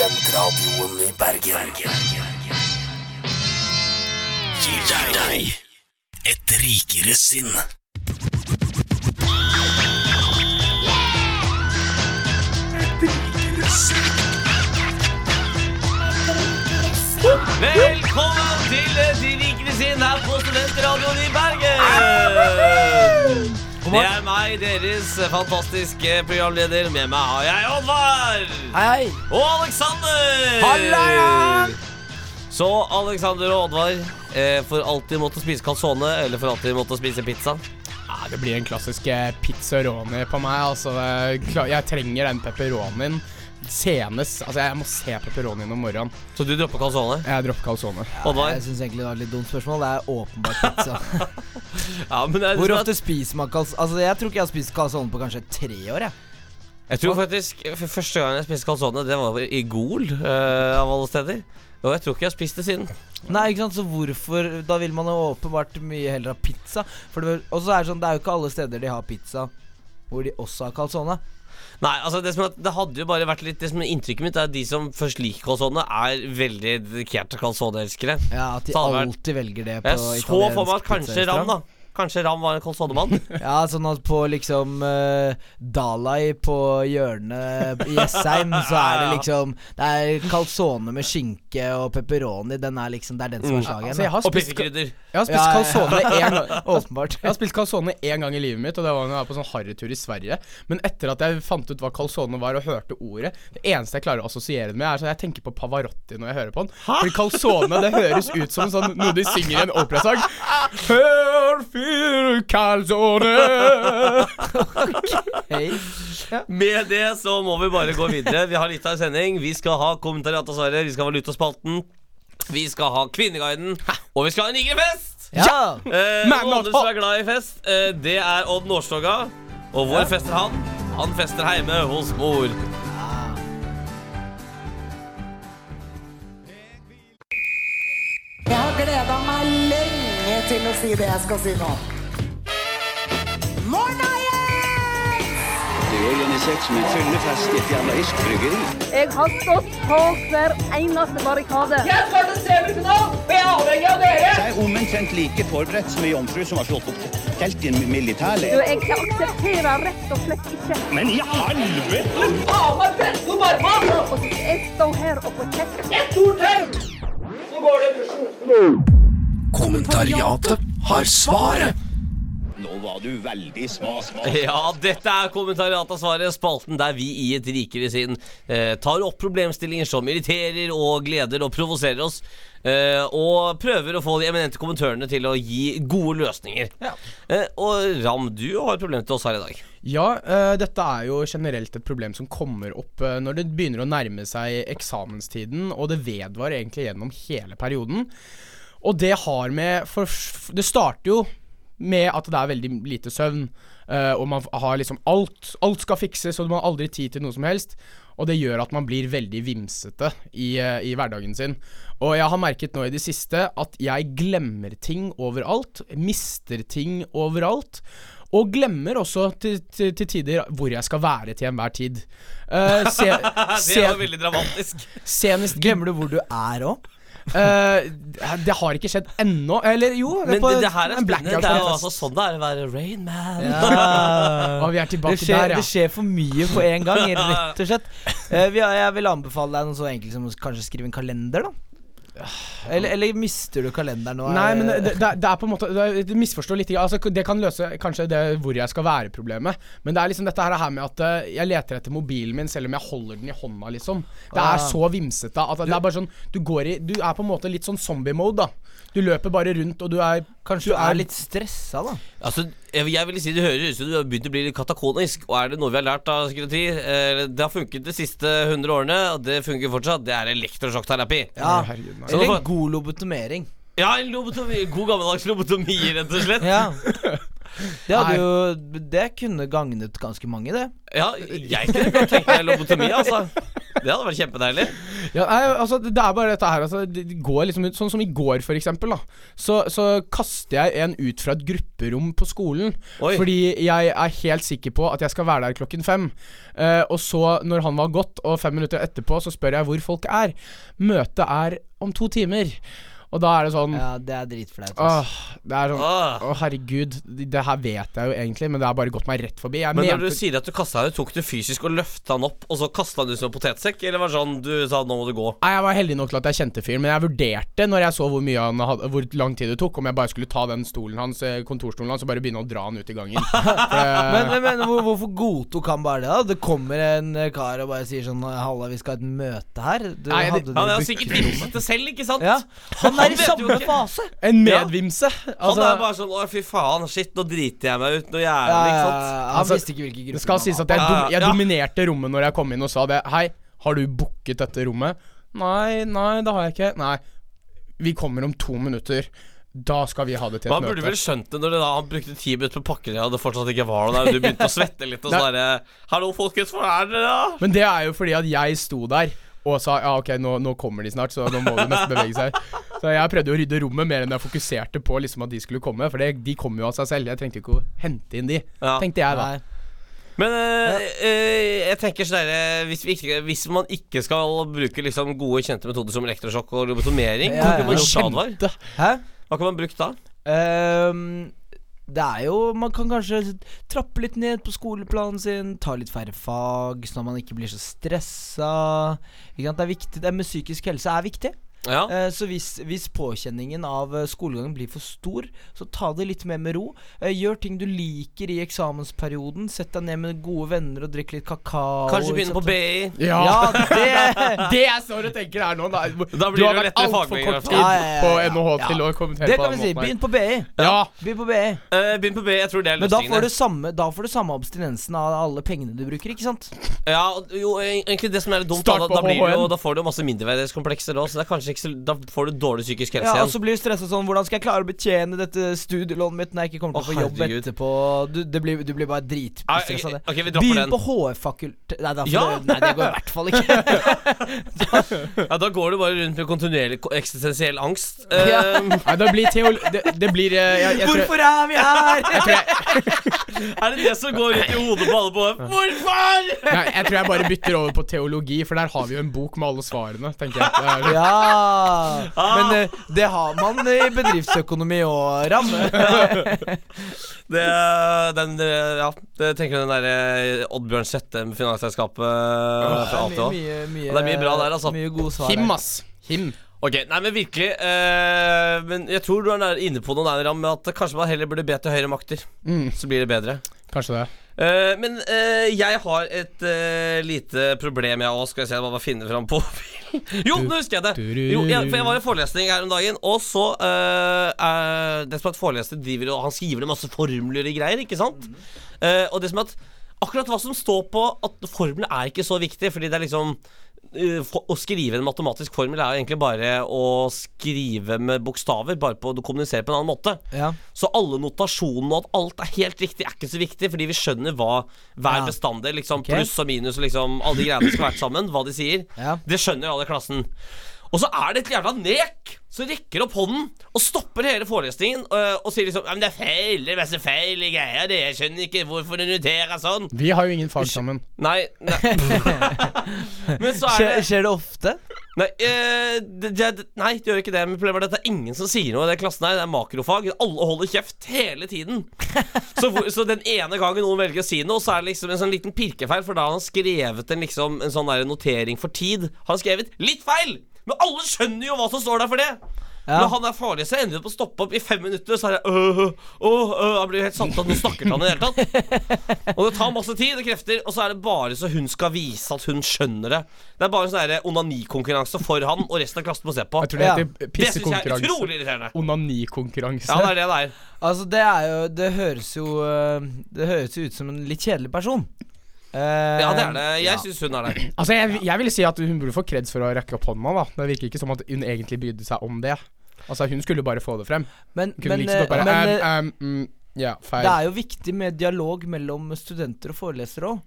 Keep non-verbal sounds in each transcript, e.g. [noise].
Studentradioen i Bergen. Gir deg et rikere sinn. Velkommen til De rikere sinn her på Studentradioen i Bergen! Det er meg, deres fantastiske programleder. Med meg har jeg Oddvar. Hei, hei. Og Alexander. Halla, ja. Så Alexander og Oddvar eh, for alltid måtte spise calzone eller for alltid måtte spise pizza. Ja, det blir en klassisk eh, pizzaroni på meg. Altså, kla- jeg trenger den pepperonien senest. Altså, jeg må se pepperonien om morgenen. Så du dropper calzone? Jeg dropper calzone. Oddvar? Jeg syns egentlig det var et litt dumt spørsmål. Det er åpenbart pizza. [laughs] Ja, men det er Hvor liksom ofte spiser man calzone? Altså, jeg tror ikke jeg har spist calzone på kanskje tre år. Jeg. Jeg tror faktisk for Første gang jeg spiste calzone, det var i Gol, uh, av alle steder. Og jeg tror ikke jeg har spist det siden. Nei, ikke sant, så hvorfor Da vil man jo åpenbart mye heller ha pizza. For og så er det sånn, det er jo ikke alle steder de har pizza hvor de også har calzone. Nei, altså det, som at det hadde jo bare vært litt Det som er Inntrykket mitt er at de som først liker calzone, er veldig dedikerte calzone-elskere. Ja, At de vært- alltid velger det på Jeg så for meg at kanskje Ram, da. Kanskje Ram var en calzone-mann. [laughs] Ja, sånn at på liksom uh, Dalai på hjørnet i Jessheim, så er det liksom Det er calzone med skinke og pepperoni. Den er liksom Det er den som er slageren. Altså, Og spist, pissekrydder. jeg har spist Ja, ja, ja. calzone. [laughs] Åpenbart. Jeg har spist calzone én gang i livet mitt, og det var når jeg var på sånn harrytur i Sverige. Men etter at jeg fant ut hva calzone var og hørte ordet Det eneste jeg klarer å assosiere det med, er sånn jeg tenker på Pavarotti når jeg hører på den. Fordi calzone, det høres ut som sånn, noe de synger i en operasang. [laughs] Hør fyr calzone [laughs] ja. Med det så må vi bare gå videre. Vi har litt av en sending. Vi skal ha kommentariat av svaret, vi skal ha Valutaspalten, vi skal ha Kvinneguiden, og vi skal ha en Nigerfest! Ja! Eh, Men og nå- andre som er glad i fest, eh, det er Odd Nårstoga. Og hvor fester han? Han fester hjemme hos mor. Jeg har gleda meg lenge til å si det jeg skal si nå. Det er organisert som en fyllefest i et jævla irsk bryggeri. Jeg har stått på hver eneste barrikade. Så jeg er omtrent like forberedt som ei jomfru som har slått opp telt i en militærleir. jeg aksepterer rett og slett ikke. Men i helvete! Og så skal jeg står her og får kjeft. Kommentariatet har svaret. Nå var du veldig sma, sma. Ja, dette er Kommentariatet av svaret, spalten der vi i et rikere sinn eh, tar opp problemstillinger som irriterer og gleder og provoserer oss. eh, og prøver å få de eminente kommentørene til å gi gode løsninger. Eh, og Ram, du har et problem til oss her i dag. Ja, eh, dette er jo generelt et problem som kommer opp eh, når det begynner å nærme seg eksamenstiden, og det vedvarer egentlig gjennom hele perioden. Og det har med For det starter jo med at det er veldig lite søvn, Uh, og man har liksom alt Alt skal fikses, og man har aldri tid til noe som helst. Og det gjør at man blir veldig vimsete i, uh, i hverdagen sin. Og jeg har merket nå i det siste at jeg glemmer ting overalt. Mister ting overalt. Og glemmer også til, til, til tider hvor jeg skal være til enhver tid. Uh, se, [laughs] Det er var veldig dramatisk. senest Glemmer du hvor du er òg? Eh, det har ikke skjedd ennå. Eller jo, Men på det, det her er spennende. Det er jo altså sånn det er å være Rain Man. Og [laughs] vi er Det tilbake skjer, der, det skjer for mye på en gang, [laughs] rett og slett. Uh, vi har, jeg vil anbefale deg noe så enkelt som å kanskje skrive en kalender, da. Eller, eller mister du kalenderen nå? Nei, men Er- det, det, det er på en måte Du misforstår litt. Altså, det kan løse kanskje det hvor jeg skal være-problemet. Men det er liksom dette her, med at eh, jeg leter etter mobilen min selv om jeg holder den i hånda, liksom. Det Ah. er så vimsete at det er bare sånn Du går i Du er på en måte litt sånn zombie-mode, da. Du løper bare rundt, og du er Kanskje du er litt stressa, da? Altså, jeg, vil si Det høres ut som du har begynt å bli litt katakonisk. Og er det noe vi har lært av psykiatri eh, Det har funket de siste 100 årene, og det funker fortsatt. Det er elektrosjokkterapi. Ja. Herregud, nei. Eller en god lobotomering. Ja, en lobotomi. God gammeldags lobotomi, rett og slett. Ja. [laughs] Det hadde jo Det kunne gagnet ganske mange, det. Ja, jeg kunne godt tenkt meg lobotomi, altså. Det hadde vært kjempedeilig. Ja, nei, altså, det er bare dette her altså, det det går liksom ut Sånn som i går, for eksempel. Da, så, så kaster jeg en ut fra et grupperom på skolen. Oi. Fordi jeg er helt sikker på at jeg skal være der klokken fem. Eh, og så, når han var gått, og fem minutter etterpå, så spør jeg hvor folk er. Møtet er om to timer. Og da er det sånn Ja, det er dritflaut. Åh, det er sånn Åh. Å, herregud. Det her vet jeg jo egentlig, men det har bare gått meg rett forbi. Jeg Men når du sier at du kasta deg ut, tok du fysisk og løfta han opp, og så kasta han ut som en potetsekk? Eller var det sånn du sa 'nå må du gå'? Nei, Jeg var heldig nok til at jeg kjente fyren, men jeg vurderte når jeg så hvor mye han hadde Hvor lang tid det tok, om jeg bare skulle ta den stolen hans, eh, kontorstolen hans og bare begynne å dra han ut i gangen. [laughs] For, eh, Men, men, men hvor, hvorfor godtok han bare det? da? Det kommer en kar og bare sier sånn 'Halla, vi skal ha et møte her'. Du, Nei, det- Han har sikkert visst det selv, ikke sant? Ja, han er i samme fase. en medvimse. Han Altså, er bare sånn 'å, fy faen, shit, nå driter jeg meg ut noe jævlig', ikke sant? ja, han Altså, visste ikke hvilke grupper det skal sies at jeg, dom, jeg dominerte rommet når jeg kom inn og sa det. Hei, har du booket dette rommet? Nei, nei, det har jeg ikke. Nei. Vi kommer om to minutter. Da skal vi ha det til Men møte. han burde vel skjønt det når det da han brukte ti minutter på pakken og det fortsatt ikke var noe der, du begynte å svette litt og sånn derre 'Hallo, folkens, hvor er dere, da?' Men det er jo fordi at jeg sto der og sa ja, ok, nå, nå kommer de snart, så nå må de nesten bevege seg. Så jeg prøvde å rydde rommet mer enn jeg fokuserte på liksom at de skulle komme. For det, de kom jo av seg selv. Jeg trengte ikke å hente inn de, Ja. tenkte jeg da. Nei. Men øh, øh, jeg tenker sånn der hvis, vi ikke- hvis man ikke skal bruke liksom gode, kjente metoder som elektrosjokk og lobotomering, Ja, ja. Hæ? Hva kan man brukt da? Ehm, det er jo Man kan kanskje trappe litt ned på skoleplanen sin, ta litt færre fag, sånn at man ikke blir så stressa. Det er viktig Det med psykisk helse er viktig. Ja. Eh, så hvis, hvis påkjenningen av eh, skolegangen blir for stor, så ta det litt mer med ro. Eh, gjør ting du liker i eksamensperioden. Sett deg ned med gode venner og drikk litt kakao. Kanskje begynne på? BI? Ja, Ja, det [laughs] det jeg står og tenker her nå da, Da blir Du har det vært altfor kort tid. Ja, på. NHH til å kommentere Det på kan vi si. Begynn på BI. Ja. Begynn på BI. Uh, Begynn på BI. Jeg tror det er Men da får, du samme, da får du samme abstinensen av alle pengene du bruker, ikke sant? Ja, jo, egentlig det som er litt dumt, da, da, da, blir det jo, da får du jo masse mindreverdighetskomplekser òg, så det er kanskje ikke så, da får du dårlig psykisk helse Ja, og så blir du stressa sånn Hvordan skal jeg klare å betjene dette studielånet mitt når jeg ikke kommer til å få jobb herregud. etterpå? Du, det blir, du blir bare dritstressa av det. ok, vi dropper Begynn på HF-fakultet Nei, da Ja. det- nei, det går i hvert fall ikke. [laughs] Ja, Da går du bare rundt med kontinuerlig eksistensiell angst. [laughs] Ja. Eh, Nei, da blir teol... Det, det blir eh, jeg, jeg tror, Hvorfor er vi her? jeg, tror jeg, [laughs] er det det som går rundt i hodet på alle på Hvorfor?! nei, jeg tror jeg bare bytter over på teologi, for der har vi jo en bok med alle svarene, tenker jeg. Ja Ah. Men eh, det har man i bedriftsøkonomi og ramme. [laughs] Det, den, eh, ja, det tenker du den derre Oddbjørn Sette med finansselskapet fra A til mye, mye, Ja, det er mye bra der, altså. Mye gode svar. Him, ass. Him. Ok, nei, men virkelig eh, Men jeg tror du er inne på noe der Ram, med at kanskje man heller burde be til høyere makter. Mm, Så blir det bedre. kanskje det. Eh, men uh, jeg har et uh, lite problem, jeg òg. Skal jeg se jeg finner fram på. [laughs] Jo, nå husker jeg det! Jo, jeg, for jeg var i forelesning her om dagen, og så uh, uh, Det som er at foreleser driver og Han skriver ned masse formler og greier, ikke sant? Og det som er at akkurat hva som står på at formler er ikke så viktig, fordi det er liksom Å skrive en matematisk formel er jo egentlig bare å skrive med bokstaver, bare på å kommunisere på en annen måte. Ja. Så alle notasjonene og at alt er helt riktig, er ikke så viktig, fordi vi skjønner hva hver Ja. bestanddel, liksom okay. pluss og minus og liksom alle de greiene skal være sammen, hva de sier. Ja. Det skjønner jo alle i klassen. Og så er det et jævla nek som rekker opp hånden og stopper hele forelesningen øh, og sier liksom Ja, men det er feil, det er masse feil i greia, det. Jeg skjønner ikke hvorfor du noterer sånn. Vi har jo ingen fag sammen. Nei, nei. [laughs] Men så er det skjer det ofte? Nei, øh, det, det, nei, det gjør ikke det. Men problemet er at det er ingen som sier noe i den klassen her. Det er makrofag. Alle holder kjeft hele tiden. Så, hvor, så den ene gangen noen velger å si noe, så er det liksom en sånn liten pirkefeil. For da har han skrevet en, liksom, en sånn der notering for tid. Han har skrevet litt feil! Men alle skjønner jo hva som står der for det. Ja. Når han er farlig, så ender på å stoppe opp i fem minutter, så er det øh, øh, øh, Han blir helt satt av. Nå snakker han i det hele tatt. [laughs] Og det tar masse tid og krefter, og så er det bare så hun skal vise at hun skjønner det. Det er bare sånn onanikonkurranse for han, og resten av klassen må se på. Jeg tror det Ja. heter Det jeg er utrolig irriterende. Onanikonkurranse. Ja, det er det det er. Altså, det er jo Det høres jo øh, Det høres jo ut som en litt kjedelig person. Eh, Ja, det er det. Jeg ja. syns hun er det. [clears throat] Altså, jeg, jeg vil si at hun burde få kreds for å rekke opp hånda, da. Det virker ikke som at hun egentlig brydde seg om det. Altså, hun skulle bare få det frem. Men, Kunne men, liksom bare men um, eh, um, mm, Ja, feil. det er jo viktig med dialog mellom studenter og forelesere òg.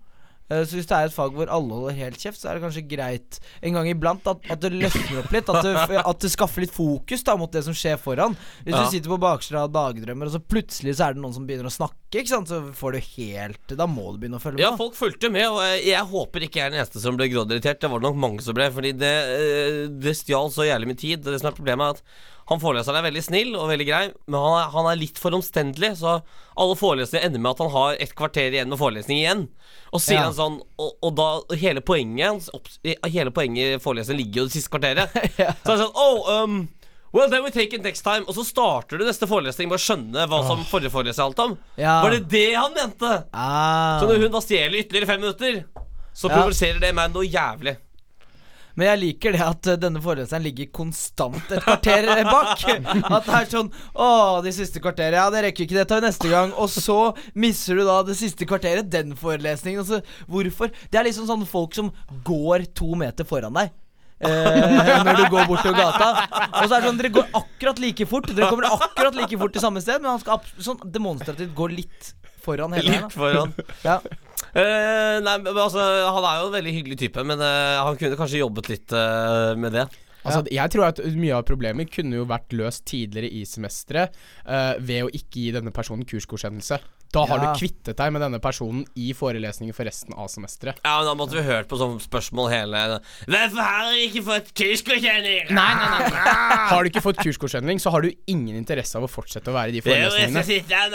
Eh, Så hvis det er et fag hvor alle holder helt kjeft, så er det kanskje greit en gang iblant at, at det løsner opp litt. At det, at det skaffer litt fokus da mot det som skjer foran. Hvis Ja. du sitter på baksida av dagdrømmer, og så plutselig så er det noen som begynner å snakke, ikke sant? så får du helt Da må du begynne å følge med. Ja, folk fulgte med, og jeg, jeg håper ikke jeg er den eneste som ble grådirritert. Det var det nok mange som ble, fordi det, eh, det stjal så jævlig mye tid. Det som er problemet, er at han foreleseren er veldig snill og veldig grei, men han er, han er litt for omstendelig. Så alle forelesninger ender med at han har et kvarter igjen med forelesning igjen. Og sier Ja. han sånn Og, og da og hele poenget Hele poenget i forelesningen ligger jo i det siste kvarteret. [laughs] Så er det sånn Oh, um Well, then we take it next time. Og så starter du neste forelesning med å skjønne hva som forrige foreleser handlet om. Ja. Var det det han mente? Ah. Så når hun da stjeler ytterligere fem minutter, så Ja. provoserer det meg noe jævlig. Men jeg liker det at eh, denne foreleseren ligger konstant et kvarter bak. [laughs] At det er sånn Å, de siste kvarteret. Ja, det rekker ikke, det tar vi neste gang. Og så misser du da det siste kvarteret, den forelesningen. Altså, hvorfor? Det er liksom sånne folk som går to meter foran deg. Eh, [laughs] når du går bortover gata. Og så er det sånn Dere går akkurat like fort. Dere kommer akkurat like fort til samme sted, men han skal sånn demonstrativt gå litt foran hele. Litt foran. Ja. Eh, nei, men altså, Han er jo en veldig hyggelig type, men uh, han kunne kanskje jobbet litt uh, med det. Altså, Jeg tror at mye av problemet kunne jo vært løst tidligere i semesteret ved å ikke gi denne personen kursgodkjennelse. Da har Ja. du kvittet deg med denne personen i forelesningen for resten av semesteret. Ja, men Da måtte vi hørt på sånne spørsmål hele Hvorfor har du ikke fått kursgodkjenning? Nei, nei, nei, nei. Har du ikke fått kursgodkjenning, så har du ingen interesse av å fortsette å være i de Det er jo jeg skal sitte her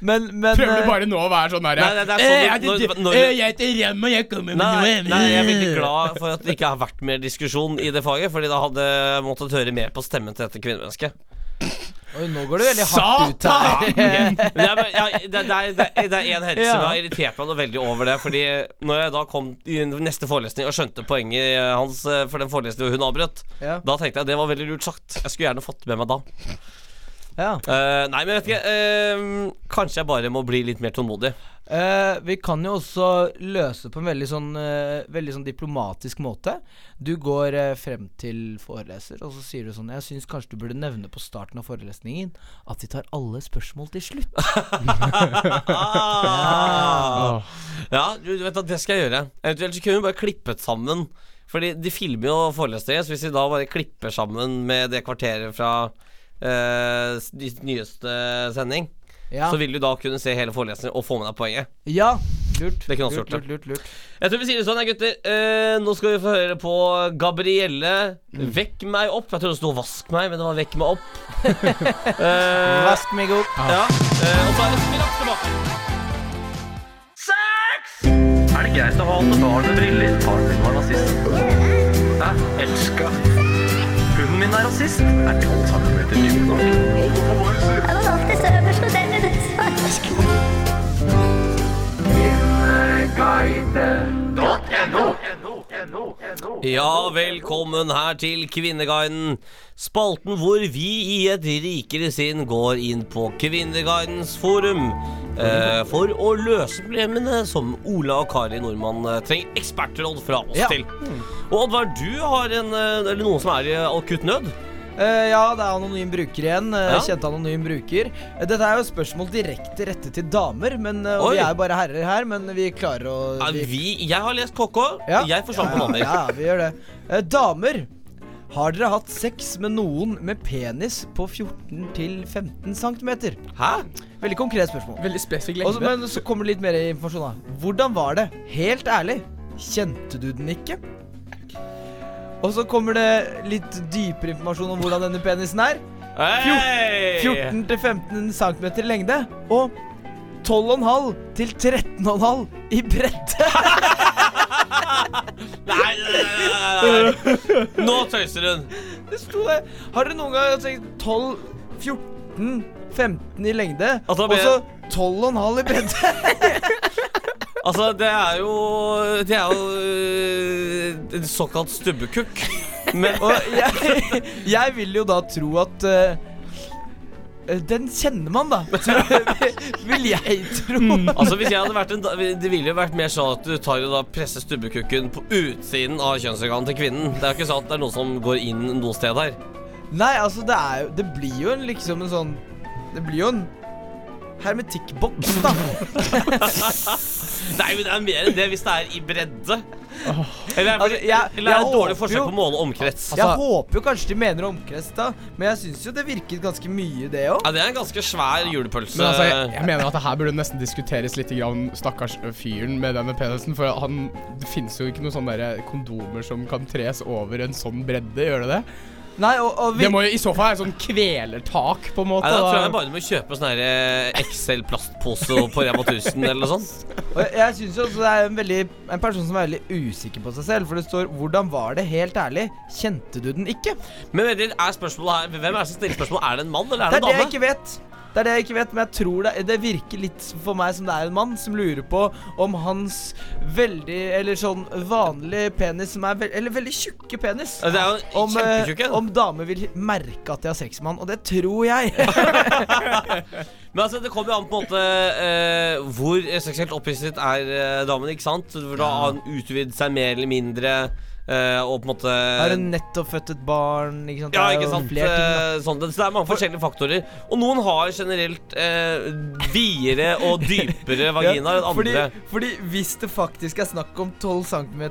Men, men Prøver eh, du bare nå å være sånn der Nei, nei, er sånn «Eh, når- jeg heter- når- eh, Jeg heter Rem, og jeg kommer med Nei, noe nei, jeg er veldig glad for at det ikke har vært mer diskusjon i det faget, Fordi da hadde jeg måttet høre mer på stemmen til dette kvinnemennesket. Oi, nå går det veldig hardt ut her. [laughs] Det er, ja, det, er, det, er, det er en hendelse Ja. som har irritert meg noe veldig over det. Fordi når jeg da kom i neste forelesning og skjønte poenget hans eh, for den forelesningen hun avbrøt, Ja. da tenkte jeg det var veldig lurt sagt. Jeg skulle gjerne fått med meg da. Ja. Uh, nei, men vet ikke. Uh, kanskje jeg bare må bli litt mer tålmodig. Uh, vi kan jo også løse på en veldig sånn, veldig sånn diplomatisk måte. Du går frem til foreleser, og så sier du sånn Jeg syns kanskje du burde nevne på starten av forelesningen at vi tar alle spørsmål til slutt. [laughs] Ah. Ja, du, du vet at det skal jeg gjøre. Eventuelt så kunne vi bare klippet sammen. Fordi de filmer jo forelesninger, så hvis vi da bare klipper sammen med det kvarteret fra eh, ny- nyeste sending, Ja, så vil du da kunne se hele forelesningen og få med deg poenget. ja lurt. Det kunne også lurt, gjort lurt, lurt, lurt. Jeg tror vi sier det sånn, gutter. Uh, nå skal vi få høre på Gabrielle. Vekk meg opp. Jeg trodde det sto 'vask meg', men det var 'vekk meg opp'. uh, [laughs] Vask meg opp. ja. eh, og så er det straks tilbake. Er det greit å ha alle barn med briller? Faren min var nazist. Hæ? Elska. Min er rasist. Er 12 centimeter dyp nok? Jeg var alltid øverst hos denne. Ja, velkommen her til Kvinneguiden. Spalten hvor vi i et rikere sinn går inn på Kvinneguidens forum. Eh, for å løse problemene som Ola og Kari Nordmann eh, trenger ekspertråd fra oss Ja. til. Og Oddvar, du har en, eh, eller noen som er i akutt nød. Eh, ja, det er anonym bruker igjen. Uh, Ja. Kjente anonym bruker. Uh, dette er jo et spørsmål direkte rettet til damer, men uh, og Oi. vi er jo bare herrer her, men vi klarer å Ja, vi- vi, jeg har lest KK. Ja. Jeg forsvant på ja, damer. Ja, vi gjør det. Eh, damer, har dere hatt sex med noen med penis på 14 til 15 cm? Hæ? Veldig konkret spørsmål. Veldig spesifikk lengde. men så kommer det litt mer informasjon, da. Hvordan var det? Helt ærlig. Kjente du den ikke? Og så kommer det litt dypere informasjon om hvordan denne penisen er. 14-15 cm i lengde. Og 12,5 til 13,5 i bredde. [laughs] Nei, nei, nei, nei. Nå tøyser hun. Det sto det. Har dere noen gang tenkt 12, 14, 15 i lengde, og så 12,5 i bredde? [laughs] Altså, det er jo Det er jo øh, en såkalt stubbekukk. Men Og jeg, jeg vil jo da tro at eh, eh, Den kjenner man, da. [laughs] vil jeg tro. Altså hvis jeg hadde vært en da- Det ville jo vært mer sånn at du tar jo da presser stubbekukken på utsiden av kjønnsorganet til kvinnen. Det er jo ikke sånn at det er noe som går inn noe sted her. Nei, altså, det er jo Det blir jo en liksom en sånn Det blir jo en hermetikkboks, da. Nei, men det er mer enn det hvis det er i bredde. Eller er, Altså, jeg- eller er det et dårlig forsøk jo- på å måle omkrets? jeg håper jo kanskje de mener omkrets, da. Men jeg syns jo det virket ganske mye, det òg. Ja, Det er en ganske svær julepølse. Men altså, jeg, jeg mener at det her burde nesten diskuteres litt grann stakkars fyren med denne penisen. For han, det finnes jo ikke noen sånne kondomer som kan tres over en sånn bredde, gjør det det? Nei, og, og vi, Det må jo i så fall være sånn kvelertak, på en måte. Nei, da tror jeg bare du må kjøpe sånn her, eh, Excel-plastpose på Rema 1000 eller noe sånt. [laughs] og jeg, jeg syns jo også det er en, veldig, en person som er veldig usikker på seg selv. For det står 'Hvordan var det?' Helt ærlig. Kjente du den ikke? Men er spørsmålet her Hvem er det som stiller spørsmål? Er det en mann eller er Det det er en det jeg dame? ikke vet. Det er det jeg ikke vet, men jeg tror det, det virker litt for meg som det er en mann som lurer på om hans veldig Eller sånn vanlig penis som er veld, Eller veldig tjukke penis. Ja, Det er jo Om, eh, om damer vil merke at de har sex med han, og det tror jeg. [laughs] Men altså, det kommer jo an på en måte uh, hvor seksuelt opphisset er uh, damen, ikke sant? For da har han utvidet seg mer eller mindre, eh, og på en måte Har hun nettopp født et barn? Ikke sant? Ja, ikke sant. ting, eh, sånn, så det er mange forskjellige faktorer. Og noen har generelt eh, videre og dypere [laughs] vagina enn fordi, fordi hvis det faktisk er snakk om 12 cm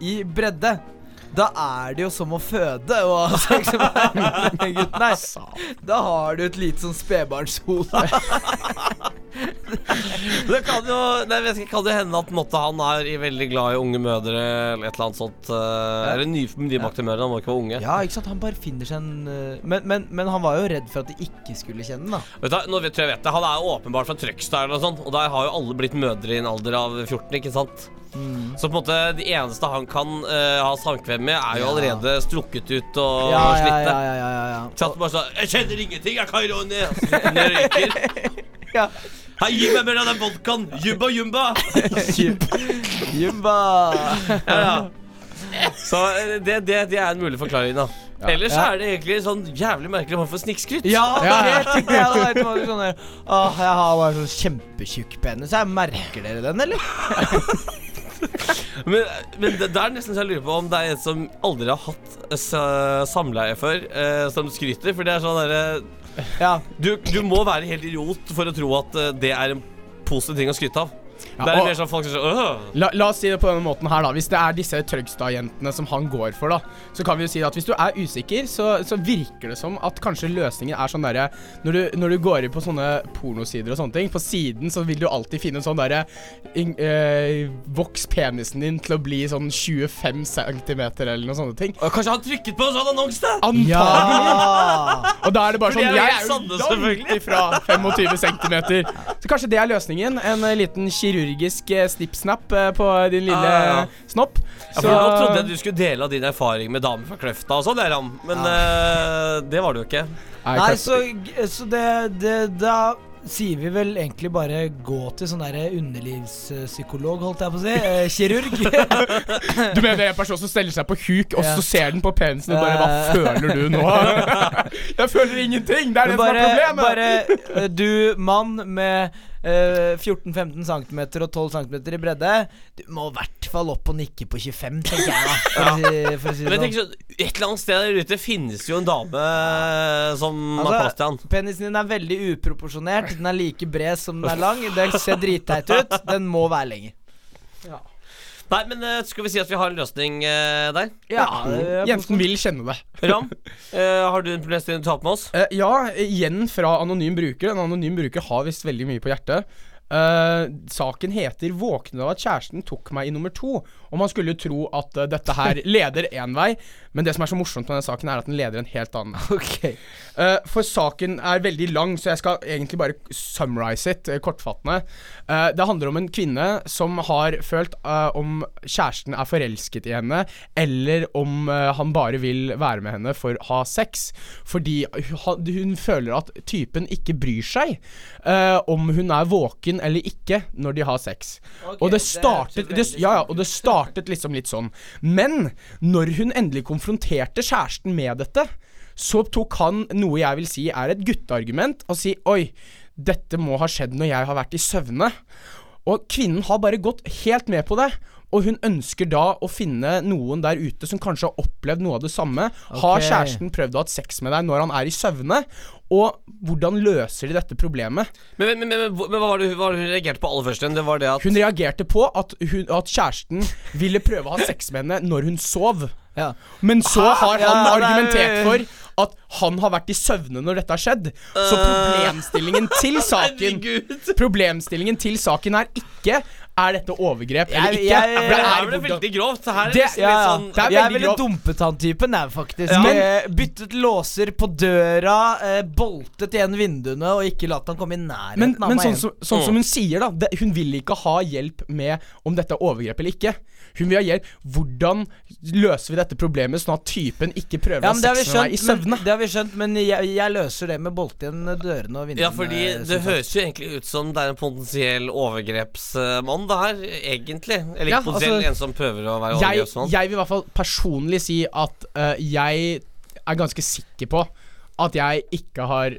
i bredde da er det jo som å føde og ha sex med en. Nei, da har du et lite sånn spedbarnshode. [laughs] Det kan jo Nei, vet ikke, kan det hende at måtte han er i veldig glad i unge mødre eller et eller annet sånt. eh, Eller ny, nybakte mødre, han må ikke være unge. Ja, ikke sant. Han bare finner seg en uh, men, men, men han var jo redd for at de ikke skulle kjenne den, da. Vet du, nå vet jeg vet det Han er åpenbart fra Trøgstad eller noe sånt, og der har jo alle blitt mødre i en alder av 14, ikke sant? Så på en måte de eneste han kan uh, ha samkvem med, er jo Ja. allerede strukket ut og Ja, ja, slitte. ja, ja, ja, ja, ja. Satt bare sånn 'Jeg kjenner ingenting, jeg kan ikke Og så sitter han og røyker. [laughs] Ja. Hei, gi meg mer av den vodkaen! Jumba, [laughs] jumba! Jumba! Ja, ja. Så eh, det, det, det er en mulig forklaring, da. Ellers Ja. er det egentlig en sånn jævlig merkelig form for snikskryt. Ja, Ja, ja. det tenkte jeg da. vet du Sånn Åh, jeg har bare sånn kjempetjukk penis. Jeg merker dere den, eller? [laughs] Men, men det, det er nesten så jeg lurer på om det er en som aldri har hatt eh, samleie før, eh, som skryter. For det er sånn derre Ja. du, du må være helt idiot for å tro at eh, det er en positiv ting å skryte av. Ja, det er mer sånn folk som Øh! La, la oss si det på denne måten her da Hvis det er disse Trøgstad-jentene som han går for da Så kan vi jo si at hvis du er usikker Så, så virker det som at kanskje løsningen er sånn der når du, når du går inn på sånne pornosider og sånne ting På siden så vil du alltid finne sånn der øh, Voks penisen din til å bli sånn 25 cm eller noe sånne ting Og Kanskje han trykket på en sånn annonse? Antagelig Ja! Og da er det bare sånn Jeg er jo langt ifra 25 cm Så kanskje det er løsningen En liten liten kirurgisk eh, snipp-snapp eh, på din lille ah, ja, snopp Ja, for Nå trodde jeg du skulle dele av din erfaring med damer fra Kløfta og sånn. Men eh, det var det jo ikke. Nei, Nei, så, så det, det Da sier vi vel egentlig bare gå til sånn derre underlivspsykolog, holdt jeg på å si. Eh, kirurg. [laughs] Du mener det er en person som steller seg på huk, og Ja. så ser den på penisen og bare Hva føler du nå? [laughs] Jeg føler ingenting! Det er det som er problemet! bare du, mann med eh, 14-15 cm og 12 cm i bredde, du må i hvert fall opp og nikke på 25, tenker jeg da. For, å si, for å si Men det tenker sånn. Så, Et eller annet sted der ute finnes jo en dame eh, som har plass til han. Altså, penisen din er veldig uproporsjonert. Den er like bred som den er lang. Den ser dritteit ut. Den må være lenger. Nei, men uh, skal vi si at vi har en løsning uh, der? Ja, ja Jensen vil kjenne det. [laughs] Ram, uh, har du en problemstilling du tar med oss? Eh, ja, igjen fra anonym bruker. En anonym bruker har visst veldig mye på hjertet. Eh, saken heter 'Våknet av at kjæresten tok meg i nummer to'. Og man skulle jo tro at uh, dette her [laughs] leder én vei, men det som er så morsomt med denne saken, er at den leder en helt annen. Okay. Uh, for saken er veldig lang, så jeg skal egentlig bare summarize it, kortfattende. Det handler om en kvinne som har følt om kjæresten er forelsket i henne, eller om han bare vil være med henne for å ha sex. Fordi hun, hun føler at typen ikke bryr seg om hun er våken eller ikke når de har sex. og det startet det, ja, ja, og det startet liksom litt sånn. Men når hun endelig konfronterte kjæresten med dette, så tok han noe jeg vil si er et gutteargument, og si oi, dette må ha skjedd når jeg har vært i søvne. Og kvinnen har bare gått helt med på det. Og hun ønsker da å finne noen der ute som kanskje har opplevd noe av det samme. Har kjæresten prøvd å ha sex med deg når han er i søvne? Og hvordan løser de dette problemet? Men, men, men, men, hva var det, hva var det hun reagerte på aller først? Det var det at Hun reagerte på at, hun, at kjæresten ville prøve å ha sex med henne når hun sov. Ja. Men så har han Ja, er- argumentert for at han har vært i søvne når dette har skjedd. Så problemstillingen til saken Problemstillingen til saken er ikke Er dette overgrep eller ikke. jeg- jeg, Det det er er vel veldig grovt. Det her er Det- nesten ja, litt sånn det er Jeg ville dumpet han typen, jeg, faktisk. Ja. Eh, byttet låser på døra, eh, boltet igjen vinduene og ikke latt han komme i nærheten Men, av men meg sånn, igjen. som, sånn som hun sier, da. Det, hun vil ikke ha hjelp med om dette er overgrep eller ikke. Hun vil ha hjelp Hvordan løser vi dette problemet, sånn at typen ikke prøver Ja, å men det ha sex med deg i søvne? men, det har vi skjønt, men jeg, jeg løser det med å bolte igjen dørene og vinduene. Ja, fordi det høres jo egentlig ut som det er en potensiell overgrepsmann, det her. Egentlig. Eller Ja, ikke potensiell, altså, en som prøver å være overgrepsmann. jeg vil i hvert fall personlig si at uh, jeg er ganske sikker på at jeg ikke har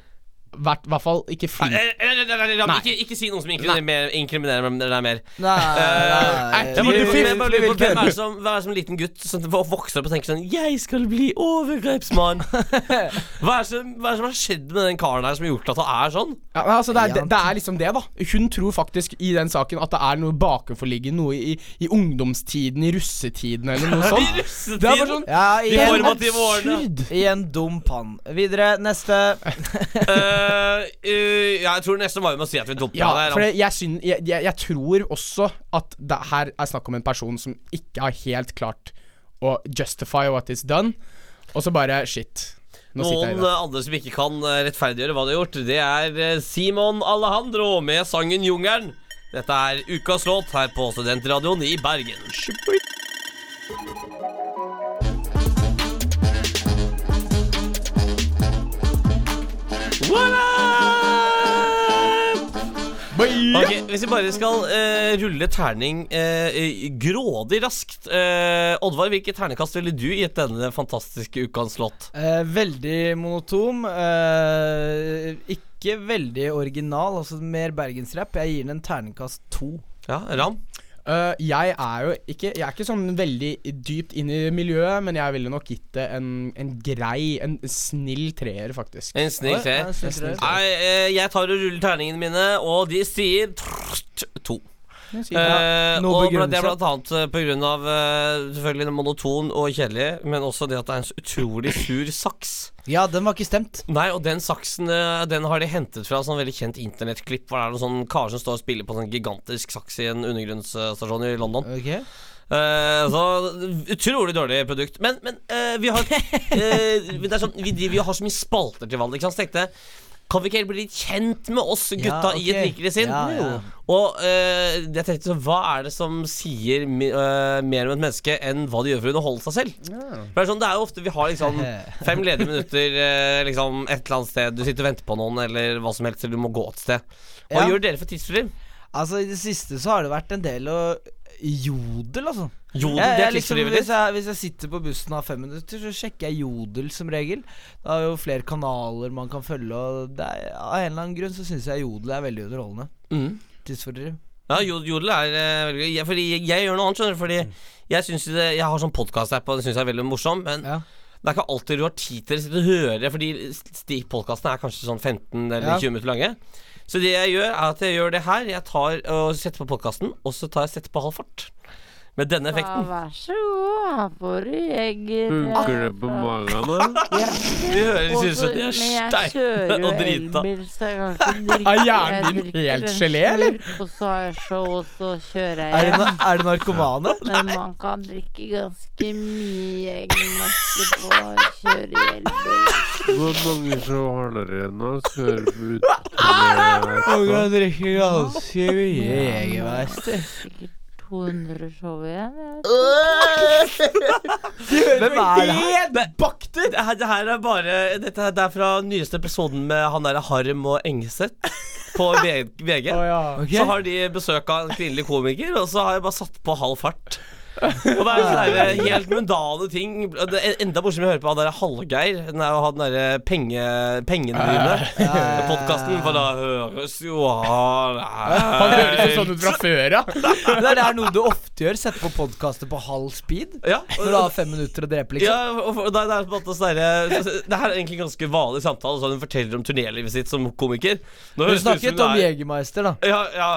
vært I hvert fall ikke Nei, eh, eh, eh, Nei. Ikke, ikke si noe som inkriminerer deg mer. Nei, Hvem er det som, som liten gutt som vokser opp og tenker sånn 'Jeg skal bli overgrepsmann'? [laughs] Hva er, som, hva er det som har skjedd med den karen her som har gjort at han er sånn? ja, men altså, det, er, det, det er liksom det, da. Hun tror faktisk i den saken at det er noe bakenforliggende, noe i, i ungdomstiden, i russetiden eller noe [laughs] sånt. Det er bare sånn Ja, i, en, en, i en dum pann. Videre, neste. Ja, jeg tror nesten bare vi må si at vi dumper Ja, det, jeg, syn, jeg, jeg, jeg tror også at det her er snakk om en person som ikke har helt klart å justify what is done, og så bare shit. Noen eh, andre som ikke kan eh, rettferdiggjøre hva de har gjort, det er eh, Simon Alejandro med sangen 'Jungelen'. Dette er ukas låt her på Studentradioen i Bergen. Ok, Hvis vi bare skal eh, rulle terning eh, eh, grådig raskt eh, Oddvar, hvilket ternekast ville du gitt denne fantastiske ukas låt? Eh, veldig monotom. Eh, ikke veldig original, altså mer bergensrapp. Jeg gir den en terningkast to. Ja, Ram? Øh, jeg er jo ikke Jeg er ikke sånn veldig dypt inn i miljøet, men jeg ville nok gitt det en, en grei, en snill treer, faktisk. En snill Oi, tre. ja, treer. Nei, eh, jeg tar og ruller terningene mine, og de sier. Eh, Noe og det er blant annet pga. på grunn av eh, selvfølgelig den monoton og kjedelig, men også det at det er en så utrolig sur saks. Ja, den var ikke stemt. Nei, og den saksen eh, Den har de hentet fra sånn veldig kjent internettklipp. Hvor det er noen sånn kar som står og spiller på sånn gigantisk saks i en undergrunnsstasjon i London. Okay. Uh, så utrolig dårlig produkt. Men, men uh, vi har uh, Det er sånn Vi driver jo har så mye spalter til valg. Ikke sant? Så tenkte jeg kan vi ikke helt bli litt kjent med oss gutta Ja, i et rikere sinn? Ja. Og uh, jeg tenkte så hva er det som sier mi, eh, mer om et menneske enn hva de gjør for å underholde seg selv? For det, er sånn, det er jo ofte vi har liksom [laughs] fem ledige minutter uh, liksom et eller annet sted. Du sitter og venter på noen, eller hva som helst, eller du må gå et sted. Hva gjør dere for tidsfordriv? Altså, i det siste så har det vært en del å Jodel, altså. Jodel, Jeg- jeg liksom, hvis, jeg, hvis jeg sitter på bussen og har fem minutter, så sjekker jeg Jodel som regel. Det er jo flere kanaler man kan følge, og det er, av en eller annen grunn så syns jeg Jodel er veldig underholdende. Mm. Tidsfordriv. Ja, Jodel er uh, veldig gøy. Jeg, fordi jeg, jeg gjør noe annet, skjønner du. Fordi jeg synes det, Jeg har sånn podkast-app, og det syns jeg er veldig morsom. Men Ja. det er ikke alltid du har tid til å sitte og høre, fordi podkastene er kanskje sånn 15 eller Ja. 20 minutter lange. Så det jeg gjør, er at jeg gjør det her. Jeg tar og setter på podkasten, og så tar jeg setter på halv fart. Med denne effekten. vær så god, her får du egger. Funker det på magen, De høres ut som de er steine og drita. [laughs] Er hjernen din helt gelé, eller? Og så har jeg show, og så kjører jeg Er det, er det narkomane? [laughs] Men man kan drikke ganske mye eggmasse på å kjøre elbil. Hvor mange så har dere nå? Kjører ut [laughs] kan drikke ganske mye Jegermeister. Sikkert 200 show igjen. [laughs] Hvem er det her? Det, det, her, det her er bare Dette her- det er fra nyeste episoden med han derre Harm og Engseth på VG. Oh, ja. okay. Så har de besøk av en kvinnelig komiker, og så har jeg bare satt på halv fart. [laughs] Og det er sånne helt mundane ting. Det er enda morsommere å høre på han derre Hallgeir. Den er å ha den derre penge, pengene dine. [laughs] Podkasten, for da høres jo han Han høres jo sånn ut fra før, ja. [laughs] Det er noe du ofte gjør. Sette på podkaster på halv speed. Ja, Når du har fem minutter å drepe, liksom. Ja, og for- det, er- på en måte sånn derre- Det her er egentlig en ganske vanlig samtale. Sånn Hun forteller om turnélivet sitt som komiker. Nå Du høres ut som snakket om er- Jegermeister, da. Ja, ja.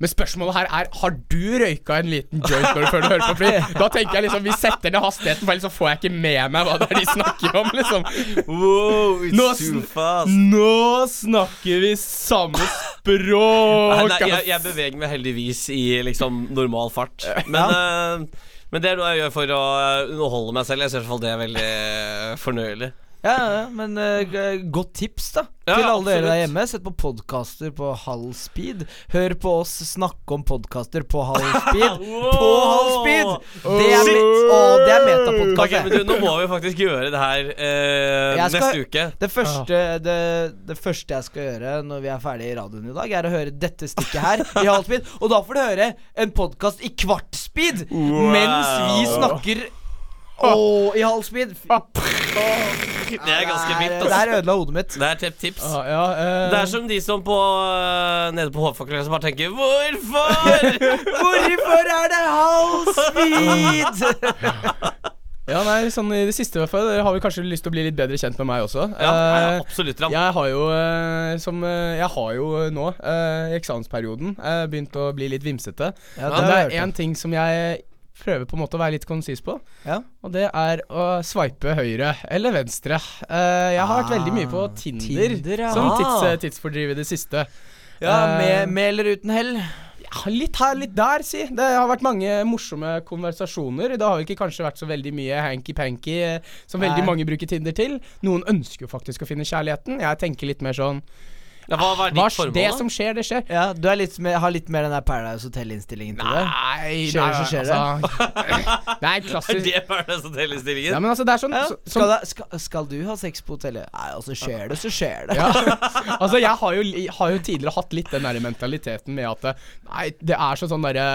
Men spørsmålet her er Har du røyka en liten joint når du før du hører på Fri? Da tenker jeg liksom Vi setter ned hastigheten, for ellers så får jeg ikke med meg hva det er de snakker om. liksom Wow, it's Nå sn- fast. Nå snakker vi samme språk! Nei, jeg, jeg beveger meg heldigvis i liksom normal fart. Men, eh, men det er noe jeg gjør for å eh, underholde meg selv. Jeg syns i hvert fall det er veldig eh, fornøyelig. Ja, men uh, godt tips, da. Ja, til alle dere der hjemme. Sett på podkaster på halv speed. Hør på oss snakke om podkaster på halv speed. [laughs] På halv speed! Det er, me å, det er metapodkast. Okay, Nå må vi faktisk gjøre det her uh, skal- neste uke. Det første, det, det første jeg skal gjøre når vi er ferdige i radioen i dag, er å høre dette stikket her i halv speed. Og da får du høre en podkast i kvart speed mens vi snakker å, i halv speed. Det er ganske vilt. Det her ødela hodet mitt. Det er tipp tips. Ah, ja, eh, Det er som de som på eh, nede på Hovfakløya som bare tenker Hvorfor?! [laughs] Hvorfor er det halv speed? [laughs] ja, nei, sånn i det siste i hvert fall Dere har vel kanskje lyst til å bli litt bedre kjent med meg også. Ja, ja, Eh, absolutt. ja. Jeg har jo eh, som Jeg har jo nå, eh, i eksamensperioden, begynt å bli litt vimsete. Ja, Men det er én ting som jeg prøver på en måte å være litt konsis på, Ja. og det er å sveipe høyre eller venstre. Uh, jeg har vært veldig mye på Ah, Tinder, Tinder, ja. som Ah. tids, eh, tidsfordriv i det siste. Ja, Eh, med, med eller uten hell. ja, litt her, litt der, si. Det har vært mange morsomme konversasjoner. Det har vel ikke kanskje vært så veldig mye hanky-panky som som veldig mange bruker Tinder til. Noen ønsker jo faktisk å finne kjærligheten. Jeg tenker litt mer sånn Ja, hva, hva er Hva, ditt formål? Det da? som skjer, det skjer. Ja, Du er litt med, har litt mer den der Paradise Hotel-innstillingen til det? Nei, Skjer det, så skjer det. Altså, [laughs] nei, Er klassisk det Paradise Hotel-innstillingen? Ja, men altså, det er sånn Ja. så, som, Skal, det, skal, skal du ha sex på hotellet? Nei, altså skjer det, så skjer det. ja. [laughs] Altså, jeg har jo, har jo tidligere hatt litt den der mentaliteten med at Nei, det er så sånn derre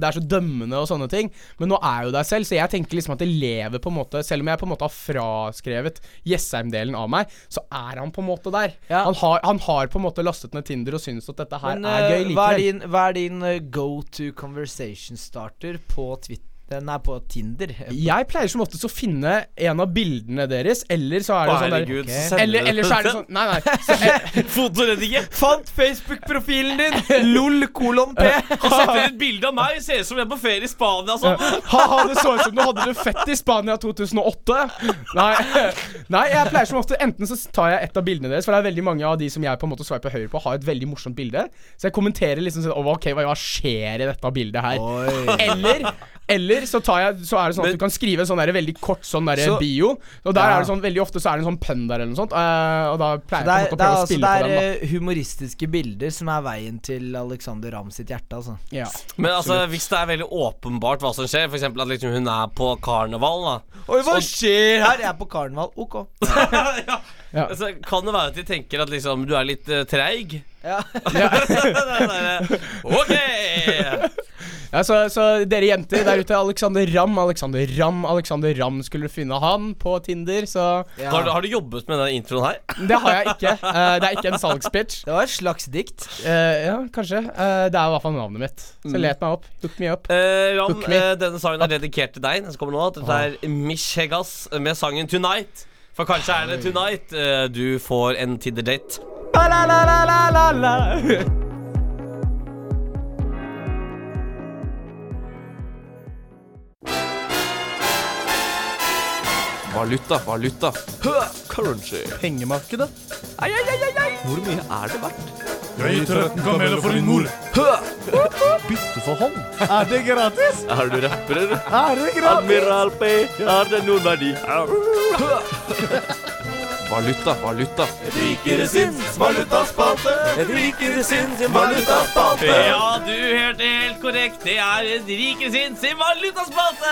Det er så dømmende og sånne ting. Men nå er jo deg selv, så jeg tenker liksom at det lever på en måte Selv om jeg på en måte har fraskrevet Jessheim-delen av meg, så er han på en måte der. Ja. Han, har, han har på en måte lastet ned Tinder og syns at dette her Men er gøy likevel. hva er din, hva er din eh, go to conversation starter på Twitter? Nei, på Tinder. Jeg pleier som oftest å finne en av bildene deres, eller så er det sånn der Herregud, ok. så sender eller, eller så er det sånn Nei, nei. [laughs] Eh, Fant Facebook-profilen din! LOL kolon P. Og setter et bilde av meg, ser ut som jeg er på ferie i Spania. Sånn. Ha-ha, det så ut som du hadde det fett i Spania 2008. Nei, nei, jeg pleier som ofte Enten så tar jeg et av bildene deres, for det er veldig mange av de som jeg på en måte sveiper høyre på, har et veldig morsomt bilde. Så jeg kommenterer liksom sånn Ok, hva, skjer i dette bildet her? Eller eller så, tar jeg, så er det sånn at Men- du kan skrive en sånn der veldig kort sånn der Så- bio. Og der Ja. er det sånn veldig ofte så er det en sånn pønn der eller noe sånt. Uh, og da pleier jeg på en måte å prøve å altså, spille på den. Det er humoristiske bilder som er veien til Alexander Ramm sitt hjerte, altså. ja. Men altså, hvis det er veldig åpenbart hva som skjer, f.eks. at liksom hun er på karneval, da Oi, hva skjer her? Jeg er på karneval. Ok. [laughs] ja. Ja. Altså, kan det være at de tenker at liksom du er litt uh, treig? Ja. [laughs] Er sånn ok! Ja, så, så dere jenter der ute, Alexander Ramm, Alexander Ramm, Alexander Ramm skulle finne han på Tinder, så Ja. Har, du- har du jobbet med den introen her? [laughs] Det har jeg ikke. Uh, det er ikke en salgspitch. Det var et slags dikt. Uh, ja, kanskje. Uh, det er i hvert fall navnet mitt. Så Mm. let meg opp. Hook me up. Eh, Ram, me. denne sangen er dedikert til deg. Den som kommer nå Dette er Mish Hegas med sangen 'Tonight'. For kanskje er det 'Tonight' du får en Tinder-date. [laughs] Valuta, valuta. Currency. Pengemarkedet. Hvor mye er det verdt? Jeg gir 13 kameler for din mor. Bytte for hånd? Er det gratis? Er du rapper, eller? Er det gratis? Admiral P, har det noen verdi? Valuta, valuta. Rikere sinns valutaspalte. Et rikere sinns valutaspalte. Ja, du hørte helt korrekt. Det er en rikere sinns sin valutaspalte!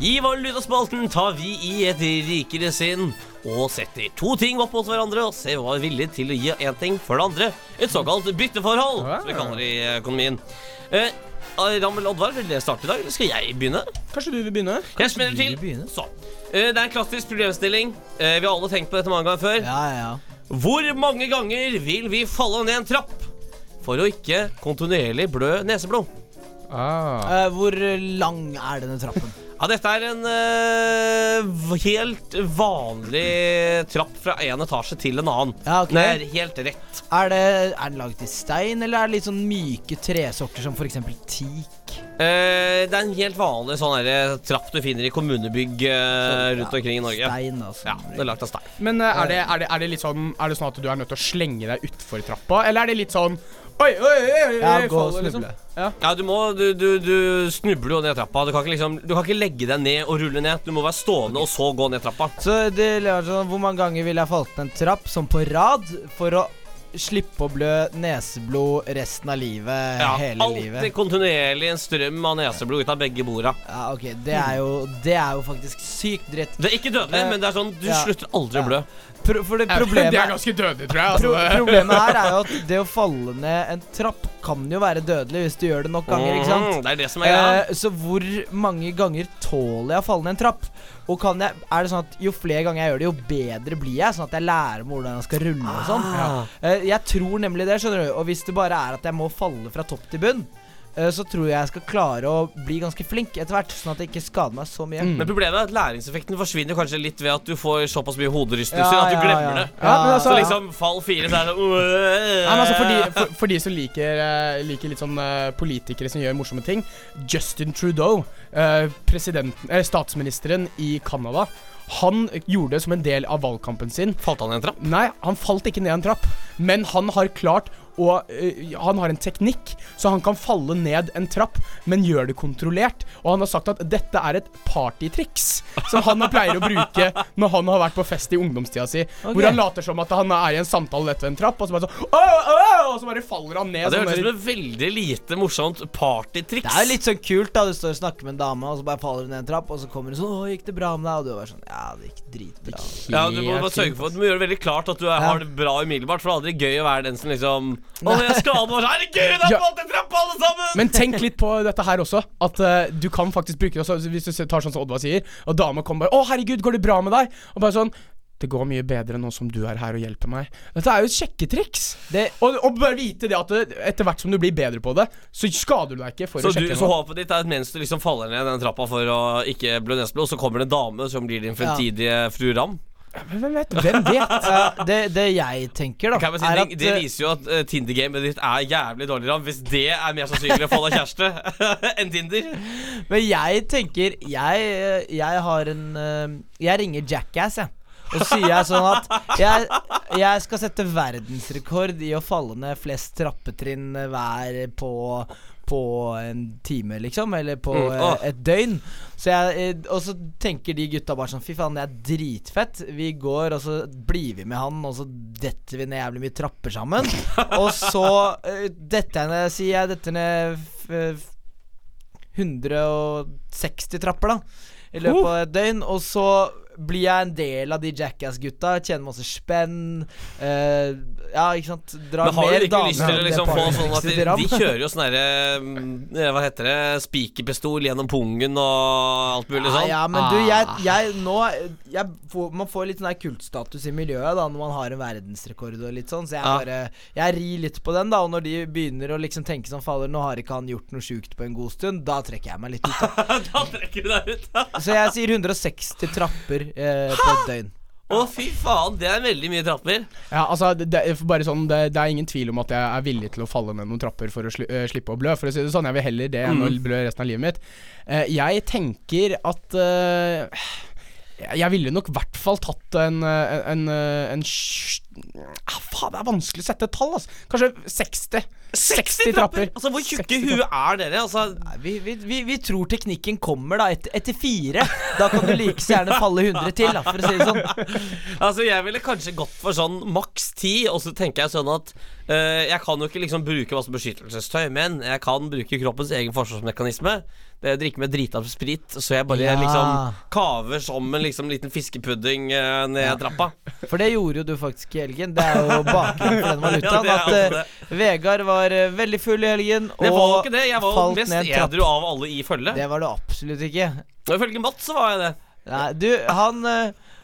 I valutaspalten tar vi i et rikere sinn og setter to ting opp mot hverandre og ser hva vi er villig til å gi én ting for det andre. Et såkalt bytteforhold, som vi kaller det i økonomien. Eh, eh, Rammel Oddvar, vil dere starte i dag, eller skal jeg begynne? Kanskje du vil begynne? Jeg smeller til. Så. Eh, Det er en klassisk problemstilling. Eh, Vi har alle tenkt på dette mange ganger før. Ja, ja. Hvor mange ganger vil vi falle ned en trapp for å ikke kontinuerlig blø neseblod? Ah. Eh, hvor lang er denne trappen? [laughs] Ja, dette er en uh, helt vanlig trapp fra en etasje til en annen. Ja, okay. Det er helt rett. Er, det, er den laget i stein, eller er det litt sånn myke tresorter som f.eks. teak? Uh, det er en helt vanlig sånn her, trapp du finner i kommunebygg eh, rundt omkring i Norge. Stein, altså. Ja, det er lagt av stein. Men eh, er, det, er, det, er, det litt sånn, er det sånn at du er nødt til å slenge deg utfor trappa, eller er det litt sånn Oi, oi, oi, oi, Ja, gå og faller, liksom? snuble. Ja. Ja, du må Du, du, du snubler jo ned trappa. Du kan, ikke liksom, du kan ikke legge deg ned og rulle ned. Du må være stående og så gå ned trappa. Så det er sånn, Hvor mange ganger ville jeg falt ned en trapp sånn på rad for å slippe å blø neseblod resten av livet? Ja, hele alltid livet? kontinuerlig en strøm av neseblod ut av begge borda. Ja, ok, det er jo Det er jo faktisk sykt dritt. Det er ikke dødelig, Eh, men det er sånn du ja. slutter aldri å blø. Pro for det problemet [laughs] de er ganske dødelig, tror jeg. Pro Altså. problemet her er jo at det å falle ned en trapp kan jo være dødelig hvis du gjør det nok ganger, ikke sant? Mm, det er det som er greia. Eh, så hvor mange ganger tåler jeg å falle ned en trapp? Og kan jeg, er det sånn at jo flere ganger jeg gjør det, jo bedre blir jeg? Sånn at jeg lærer meg hvordan jeg skal rulle og sånn? Ah. Eh, jeg tror nemlig det, skjønner du. Og hvis det bare er at jeg må falle fra topp til bunn, så tror jeg jeg skal klare å bli ganske flink etter hvert, sånn at jeg ikke skader meg så mye. Men problemet er at læringseffekten forsvinner kanskje litt ved at du får såpass mye hoderystelser Ja, at du glemmer ja. det. Ja, men altså- så liksom fall fire, så er det Nei, men altså for, de, for, for de som liker, eh, liker litt sånn eh, politikere som gjør morsomme ting Justin Trudeau, eh, presidenten, eh, statsministeren i Canada, han gjorde det som en del av valgkampen sin. Falt han i en trapp? Nei, han falt ikke ned en trapp, men han har klart å eh, Han har en teknikk, så han kan falle ned en trapp, men gjør det kontrollert. Og han har sagt at dette er et partytriks som han pleier å bruke når han har vært på fest i ungdomstida si. Okay. Hvor han later som at han er i en samtale etter ved en trapp, og så bare sånn «Åh, åh», Og så bare faller han ned. Ja, det sånn høres ut som et veldig lite morsomt partytriks. Det er jo litt sånn kult da du står og snakker med en dame, og så bare faller hun ned en trapp, og så kommer hun sånn 'Å, gikk det bra med deg?' Og du er sånn 'Ja, det gikk dritbra'. Ja, du må bare sørge for Du må gjøre det veldig klart at du er, har det bra umiddelbart, for det er aldri gøy å være den som liksom Å, jeg skader meg Herregud, jeg Ja. er falt en trapp, alle sammen! Men tenk litt på dette her også. At uh, du kan faktisk bruke det også, Hvis du tar sånn som Oddvar sier, og dama kommer bare 'Å, herregud, går det bra med deg?' Og bare sånn det går mye bedre nå som du er her og hjelper meg. Dette er jo et sjekketriks. Det- Og, og bare vite det at det, etter hvert som du blir bedre på det, så skader du deg ikke for Så, å du, sjekke så håpet ditt er at mens du liksom faller ned den trappa for å ikke blø nesblod, så kommer det en dame som blir din fremtidige fru Ram? Hvem vet? Hvem vet? [laughs] Ja, det, det jeg tenker, da, Kan jeg si, er det, at det viser jo at uh, Tinder-gamet ditt er jævlig dårlig, Ram. Hvis det er mer sannsynlig å få deg kjæreste [laughs] enn Tinder. Men jeg tenker Jeg, jeg har en eh, Jeg ringer Jackass, jeg. Og så sier jeg sånn at jeg, jeg skal sette verdensrekord i å falle ned flest trappetrinn hver på på en time, liksom. Eller på Mm, oh. et døgn. Så jeg, eh, og så tenker de gutta bare sånn Fy faen, det er dritfett. Vi går, og så blir vi med han, og så detter vi ned jævlig mye trapper sammen. [laughs] og så uh, detter jeg ned, sier jeg, detter ned f f 160 trapper, da. I løpet av et døgn. Og så blir jeg en del av de Jackass-gutta. Tjener masse spenn. Uh, ja, ikke sant. Drar Men har du ikke lyst til å liksom få sånn at de, de kjører jo sånn derre mm, Hva heter det? Spikerpistol gjennom pungen og alt mulig sånn? Ja, ja, men du, jeg, jeg nå jeg får, Man får litt sånn der kultstatus i miljøet da når man har en verdensrekord og litt sånn, så jeg Ja. bare Jeg rir litt på den, da. Og når de begynner å liksom tenke som faller, nå har ikke han gjort noe sjukt på en god stund, da trekker jeg meg litt ut. Da. [laughs] da trekker du deg ut. Så jeg sier 160 trapper eh, på et døgn. Å, fy faen, det er veldig mye trapper. Ja, altså, det, det, er bare sånn, det, det er ingen tvil om at jeg er villig til å falle ned noen trapper for å sli, øh, slippe å blø. For å si det sånn, jeg vil heller det enn å Mm. blø resten av livet mitt. Eh, jeg tenker at øh, Jeg ville nok i hvert fall tatt en En, en, en sj- ah, Faen, det er vanskelig å sette et tall, altså. Kanskje 60. 60 trapper. Altså, Hvor tjukke 60 huet er dere? Altså, Nei, vi, vi, vi, vi tror teknikken kommer da etter, etter fire. Da kan du like så gjerne falle 100 til, da, for å si det sånn. [laughs] altså Jeg ville kanskje gått for sånn maks 10, og så tenker jeg sånn at uh, Jeg kan jo ikke liksom bruke masse beskyttelsestøy, men jeg kan bruke kroppens egen forsvarsmekanisme. Jeg drikker med drita sprit, så jeg bare ja. liksom kaver som en liksom, liten fiskepudding uh, ned ja. trappa. For det gjorde jo du faktisk i helgen. Det er jo bakgrunnen for den [laughs] valutaen. ja, at uh, Vegard var uh, veldig full i helgen og det var jo ikke det. Jeg var falt mest edru av alle i følget. Det var du absolutt ikke. Ifølge Mats så var jeg det. Nei, du, han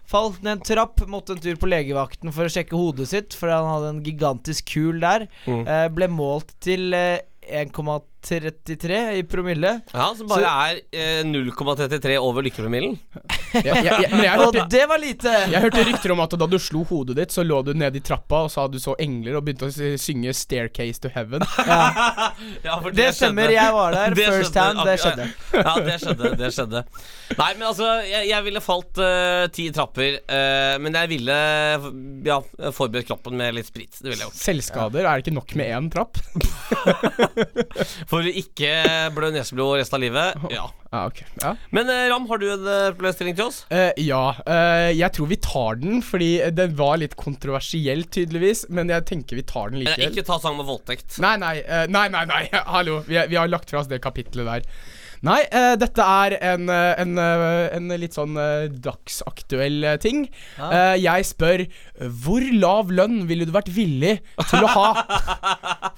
Falt ned en trapp, måtte en tur på legevakten for å sjekke hodet sitt, for han hadde en gigantisk kul der. Mm. ble målt til 1,2 33 i promille. Ja, Som bare så, er eh, 0,33 over lykkepromillen. ja, ja, ja, [laughs] og det var lite! Jeg hørte rykter om at da du slo hodet ditt, så lå du nede i trappa og sa du så engler, og begynte å synge 'Staircase to Heaven'. [laughs] det, det stemmer. Jeg var der [laughs] det first skjedde. hand. Det skjedde. Ja, det skjedde. Det skjedde. Nei, men altså, jeg, jeg ville falt uh, ti trapper, uh, men jeg ville ja, forberedt kroppen med litt sprit. Det ville jeg gjort. Selvskader? Er det ikke nok med én trapp? For ikke blø neseblod resten av livet. [laughs] Ja. Ah, ok ja. Men eh, Ram, har du en eh, problemstilling til oss? Uh, ja, Uh, jeg tror vi tar den, fordi den var litt kontroversiell, tydeligvis. Men jeg tenker vi tar den likevel. ikke ta sang med voldtekt. Nei, nei, uh, nei, nei, nei, [laughs] hallo. Vi, vi har lagt fra oss det kapitlet der. Nei, uh, dette er en, eh, en, eh, en litt sånn dagsaktuell ting. ting. Uh, jeg spør hvor lav lønn ville du vært villig til å ha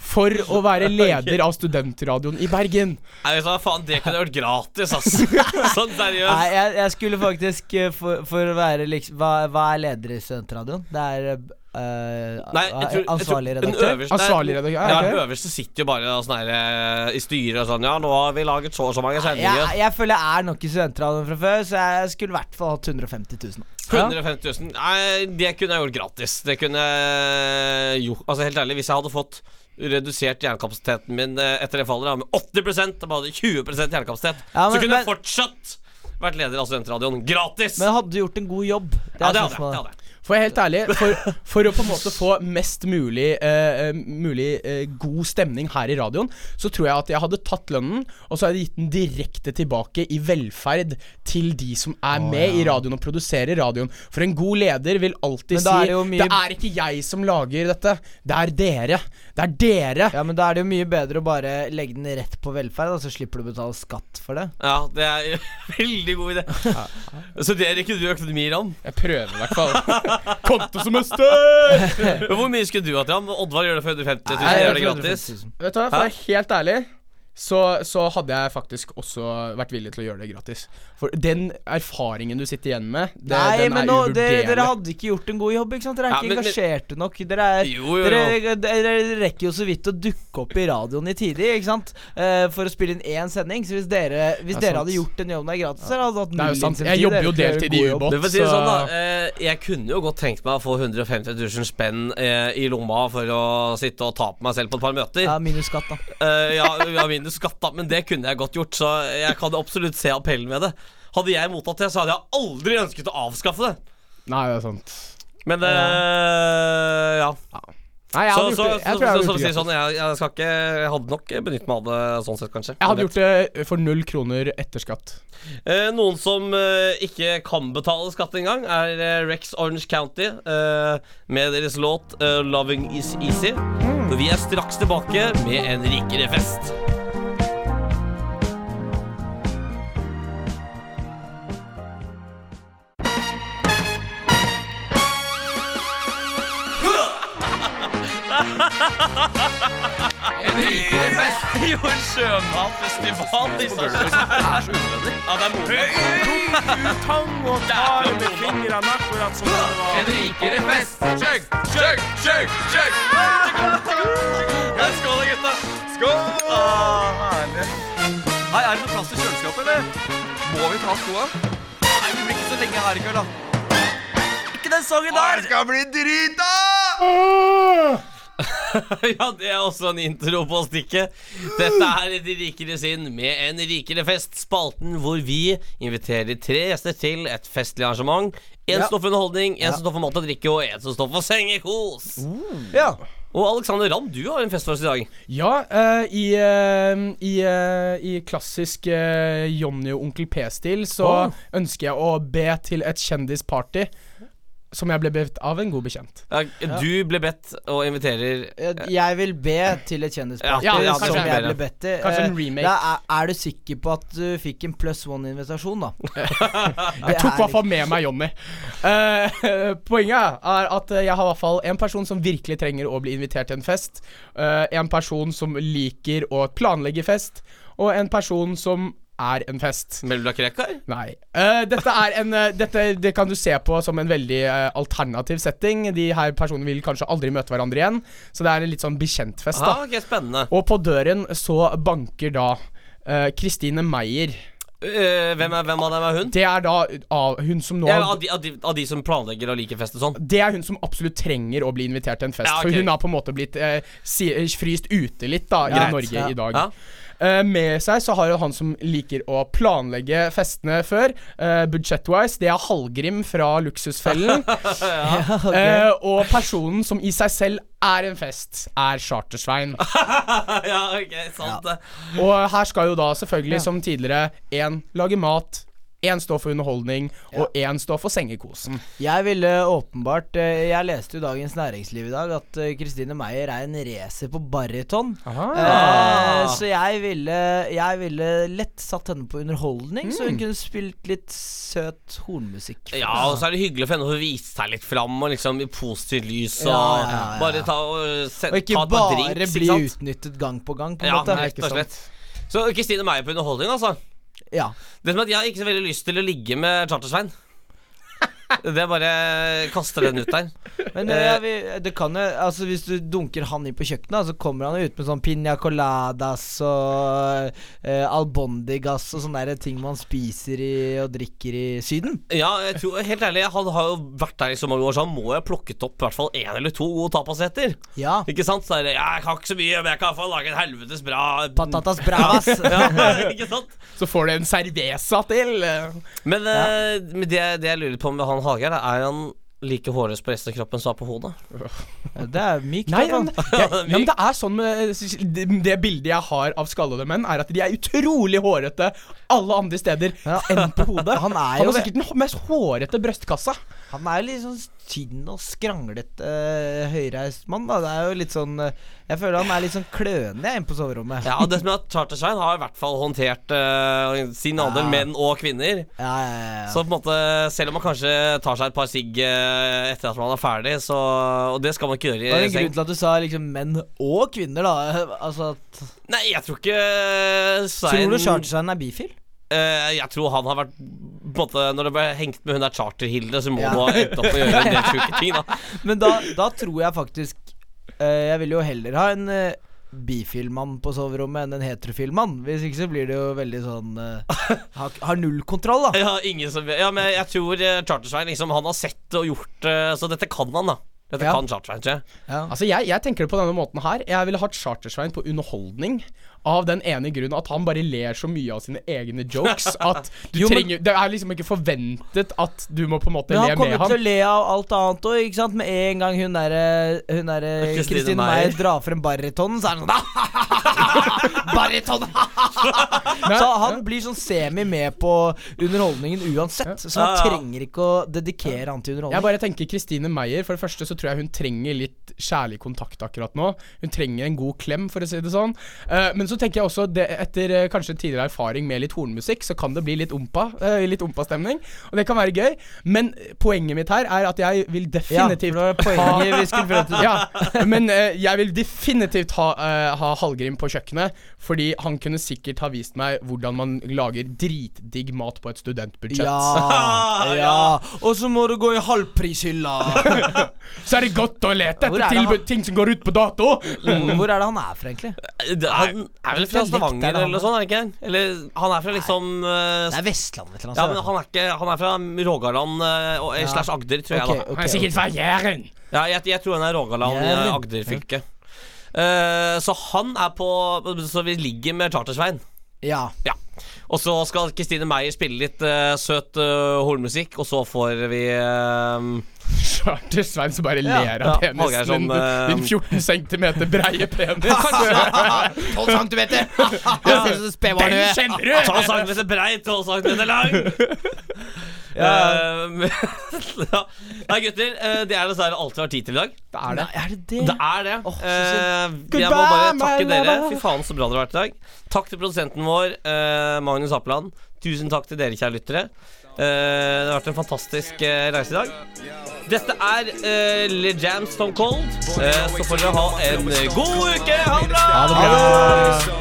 for å være [laughs] leder av studentradioen i Bergen? Nei, vet du hva, faen, det kunne vært gratis, ass. [laughs] sånn Nei, seriøst. jeg, jeg skulle faktisk for, for å være liksom hva, hva er leder i studentradioen? Det er eh, Nei, jeg tror, ansvarlig den redaktør. øverste, Ansvarlig redaktør, ja, Ja, den øverste sitter jo bare og sånn her eh, i styret og sånn Ja, nå har vi laget så og så mange sendinger. Jeg, jeg føler jeg er nok i studentradioen fra før, så jeg skulle i hvert fall hatt 150 000. 150 000. Nei, det kunne jeg gjort gratis. Det kunne jo Altså, helt ærlig, hvis jeg hadde fått redusert hjernekapasiteten min eh, etter det fallet med 80 og bare 20 hjernekapasitet, Ja, men- så kunne jeg fortsatt vært leder av studentradioen gratis. Men hadde du gjort en god jobb? Det ja, det hadde jeg. Det. For er helt ærlig, for, for å på en måte få mest mulig, eh, eh, mulig uh, god stemning her i radioen, så tror jeg at jeg hadde tatt lønnen, og så hadde jeg gitt den direkte tilbake i velferd til de som er med i radioen og produserer radioen. For en god leder vil alltid si er det mye- Det er ikke jeg som lager dette, det er dere. Det er dere. Ja, men da er det jo mye bedre å bare legge den rett på velferd, og så slipper du å betale skatt for det. Ja, det er en [laughs] veldig god idé. Studerer ikke du økonomi, Ran? Jeg prøver i hvert fall. [laughs] Kontosemester! [laughs] Hvor mye skulle du hatt, Jan? Oddvar gjør det for 150 000. Nei, Gjør det gratis. 150 000. Vet du hva, for å være helt ærlig så, så hadde jeg faktisk også vært villig til å gjøre det gratis. For den erfaringen du sitter igjen med, det, Nei, den men er nå, uvurderlig. dere hadde ikke gjort en god jobb, ikke sant? Dere er Ja, ikke men- engasjerte nok. Dere, er, Jo, jo, jo. Dere, dere rekker jo så vidt å dukke opp i radioen i tide, ikke sant? Uh, for å spille inn én sending. Så hvis dere, hvis er dere hadde gjort den jobben der gratis, ja. hadde hatt null insentiv. Jeg jobber jo deltid i ubåt. Men si det så- sånn da uh, Jeg kunne jo godt tenkt meg å få 150 000 spenn uh, i lomma for å sitte og ta på meg selv på et par møter. Ja, minus skatt, da. Eh, ja, ja, minus skatt, da, men det kunne jeg godt gjort, så jeg kan absolutt se appellen med det. Hadde jeg mottatt det, så hadde jeg aldri ønsket å avskaffe det. Nei, det er sant. Men det ja. Nei, jeg Så, så, det. så, Jeg så, jeg så, gratis. sånn, jeg, jeg, skal ikke, jeg hadde nok benyttet meg av det sånn sett, kanskje. Jeg hadde gjort det for null kroner etter skatt. Eh, noen som eh, ikke kan betale skatt engang, er eh, Rex Orange County eh, med deres låt eh, 'Loving Is Easy'. Mm. vi er straks tilbake med en rikere fest. En rikere fest. [laughs] Jo, sjømatfestival i Sarpsborg. Det er så unødvendig. Ja, det er moro. Tang og tar med fingrene akkurat som det var. En rikere fest. Chug, chug, chug, chug. Skål, gutta. Skål! Ah, herlig. Hei, er det noe plass til kjøleskapet, eller? Må vi ta skoa? Nei, vi blir ikke så lenge her i kveld, da. Ikke den sangen der! Det skal bli drita! [laughs] ja, det er også en intro på stikket. Dette er Et rikere sinn med en rikere fest. Spalten hvor vi inviterer tre gjester til et festlig arrangement. En Ja. står for underholdning, en Ja. som står for mat og drikke, og en som står for sengekos. Ja. Og Alexander Ramm, du har en fest for oss i dag. Ja, uh, i, uh, i, uh, i klassisk uh, Jonny og Onkel P-stil så oh. ønsker jeg å be til et kjendisparty. Som jeg ble bedt av en god bekjent. Ja, du ble bedt og inviterer Jeg vil be til et kjendisparty Ja, ja, som jeg ble bedt til. Kanskje en Eh, remake. Da er, er du sikker på at du fikk en pluss one-invitasjon, da? [laughs] Jeg tok i hvert fall med meg Jonny. Uh, [laughs] poenget er at jeg har i hvert fall en person som virkelig trenger å bli invitert til en fest. Uh, en person som liker å planlegge fest, og en person som er en fest. Melula Krekar? Nei. Uh, dette er en uh, dette, Det kan du se på som en veldig uh, alternativ setting. De her personene vil kanskje aldri møte hverandre igjen, så det er en litt sånn bekjentfest. Ah, ok, spennende. Og på døren så banker da Kristine Meyer. Uh, hvem, er, hvem av dem er hun? Det er da av hun som nå Ja, av, de, av, de, av de som planlegger og liker fest og sånn? Det er hun som absolutt trenger å bli invitert til en fest. Ja, okay. For hun har på en måte blitt eh, si, fryst ute litt da i Norge Ja. i dag. Ja. Eh, med seg så har jo han som liker å planlegge festene før, uh, budsjett-wise, det er Hallgrim fra Luksusfellen. [laughs] Eh, og personen som i seg selv er en fest, er Chartersvein. [laughs] ja, ok, sant det. Og her skal jo da selvfølgelig, Ja. som tidligere, én lage mat, én står for underholdning, og én står for sengekosen. Jeg ville åpenbart eh, Jeg leste jo Dagens Næringsliv i dag at Kristine Christine Meyer er en racer på baryton. Eh, så jeg ville Jeg ville lett satt henne på underholdning, så hun Mm. kunne spilt litt søt hornmusikk. Ja, og så er det hyggelig for henne å vise seg litt fram og liksom i positivt lys og Ja, ja, ja, ja. bare ta og se, Og ikke ta bare drinks, bli ikke sant? utnyttet gang på gang, på en Ja, måte. Nei, ikke. Så Kristine Meyer på underholdning, altså. Ja. Det som er at Jeg har ikke så veldig lyst til å ligge med Chartersvein. [laughs] Det bare kaster den ut der. Men eh, jeg vil, det kan jo Altså Hvis du dunker han inn på kjøkkenet, så kommer han jo ut med sånn piña coladas og eh, albondigas og sånne der ting man spiser i og drikker i Syden. Ja, jeg tror, helt ærlig, han har jo vært der i så mange år, så han må jo ha plukket opp i hvert fall én eller to gode tapasretter. Ja. Ikke sant? Så er det jeg kan ikke så mye, men jeg kan få lage en helvetes bra Patatas bravas. [laughs] ja, ikke sant? Så får du en cerveza til. Men, ja. men det, det jeg lurer på med han Hageir, er han like hårløs på resten av kroppen som han er på hodet? Det er mykt. Nei, men, [laughs] jeg, ja, men det er sånn med det, det bildet jeg har av skallede menn, er at de er utrolig hårete alle andre steder enn på hodet. [laughs] Han er Han jo sikkert den mest hårete brøstkassa. Han er jo litt sånn tynn og skranglete uh, høyreist mann, da. Det er jo litt sånn eh, Jeg føler han er litt sånn klønete inne på soverommet. Ja, det som er at Chartershine har i hvert fall håndtert uh, sin alder, Ja. menn og kvinner. Ja, ja, ja. Så på en måte selv om man kanskje tar seg et par sigg uh, etter at man er ferdig, så Og det skal man ikke gjøre Det er i en grunn seng. til at du sa liksom menn og kvinner, da. [laughs] Altså at Nei, jeg tror ikke Svein Tror du Chartershine er bifil? Eh, jeg tror han har vært måte Når det ble hengt med hun der Charter-Hilde, så må Ja. han ha endt opp med å gjøre en del sjuke ting, da. [laughs] Men da, da tror jeg faktisk uh, Jeg vil jo heller ha en uh, bifil-mann på soverommet enn en heterofil mann. Hvis ikke så blir det jo veldig sånn uh, har, har null kontroll, da. [laughs] Ja, ingen som Ja, men jeg tror uh, Chartersvein liksom Han har sett og gjort eh, Så dette kan han, da. Dette Ja. kan Chartersvein, ikke ja. Altså jeg, jeg tenker det på denne måten her. Jeg ville hatt Chartersvein på underholdning. Av den ene grunnen at han bare ler så mye av sine egne jokes [laughs] at du Jo, men- trenger Det er liksom ikke forventet at du må på en måte Le le han Han kommer han. til å le av alt annet òg, ikke sant. Med en gang hun derre Hun der, Christine Christine Meyer. Drar frem barytonen, så er han sånn [laughs] Baryton! så han blir sånn semi med på underholdningen uansett. Så ja. trenger ikke å dedikere han til Jeg bare tenker Kristine Meyer For det første så tror jeg hun trenger litt kjærlig kontakt akkurat nå. Hun trenger en god klem, for å si det sånn. Uh, men så tenker jeg også, det, etter eh, kanskje tidligere erfaring med litt hornmusikk, så kan det bli litt ompa. Uh, litt ompa-stemning. Og det kan være gøy. Men poenget mitt her er at jeg vil definitivt Ja, det var vi skulle til. [laughs] ja, men uh, jeg vil definitivt ha, uh, ha Hallgrim på kjøkkenet, fordi han kunne sikkert ha vist meg hvordan man lager dritdigg mat på et studentbudsjett. Ja, [laughs] ja. Og så må du gå i halvprishylla. [laughs] Så er det godt å lete etter er tilbud, ting som går ut på dato. Hvor er det han er fra, egentlig? Han er vel fra er Stavanger eller noe sånt, er det ikke? Eller han er fra liksom uh, Det er Vestlandet eller noe sånt. Ja, men han er ikke Han er fra Rogaland uh, og- eh, Ja. slash Agder, tror jeg, da. ok, Han er sikkert fra Jæren. Ja, jeg, jeg tror han er Rogaland, eh, Jæren. Agder-fylke. Eh, så han er på Så vi ligger med Chartersvein. Ja. Ja. Og så skal Kristine Meyer spille litt uh, søt uh, hornmusikk, og så får vi eh, Charter-Svein som bare ler av ja, penisen din. Din 14 cm breie penis. 12 [laughs] centimeter! Jeg ser ut som spedbarn. Den kjenner du! 12 cm brei, 12 cm lang. Ja. [laughs] ja. Nei, gutter. det er dessverre alt vi har tid til i dag. Det er det. Er det det? Det er det. Oh, så Eh, jeg må bare takke dere. Fy faen, så bra dere har vært i dag. Takk til produsenten vår, eh, Magnus Appeland. Tusen takk til dere, kjære lyttere. Eh, det har vært en fantastisk eh, reise i dag. Dette er uh, Le Jam Stone Cold. Eh, så får dere ha en eh, god uke. Ha det bra! Ha det bra.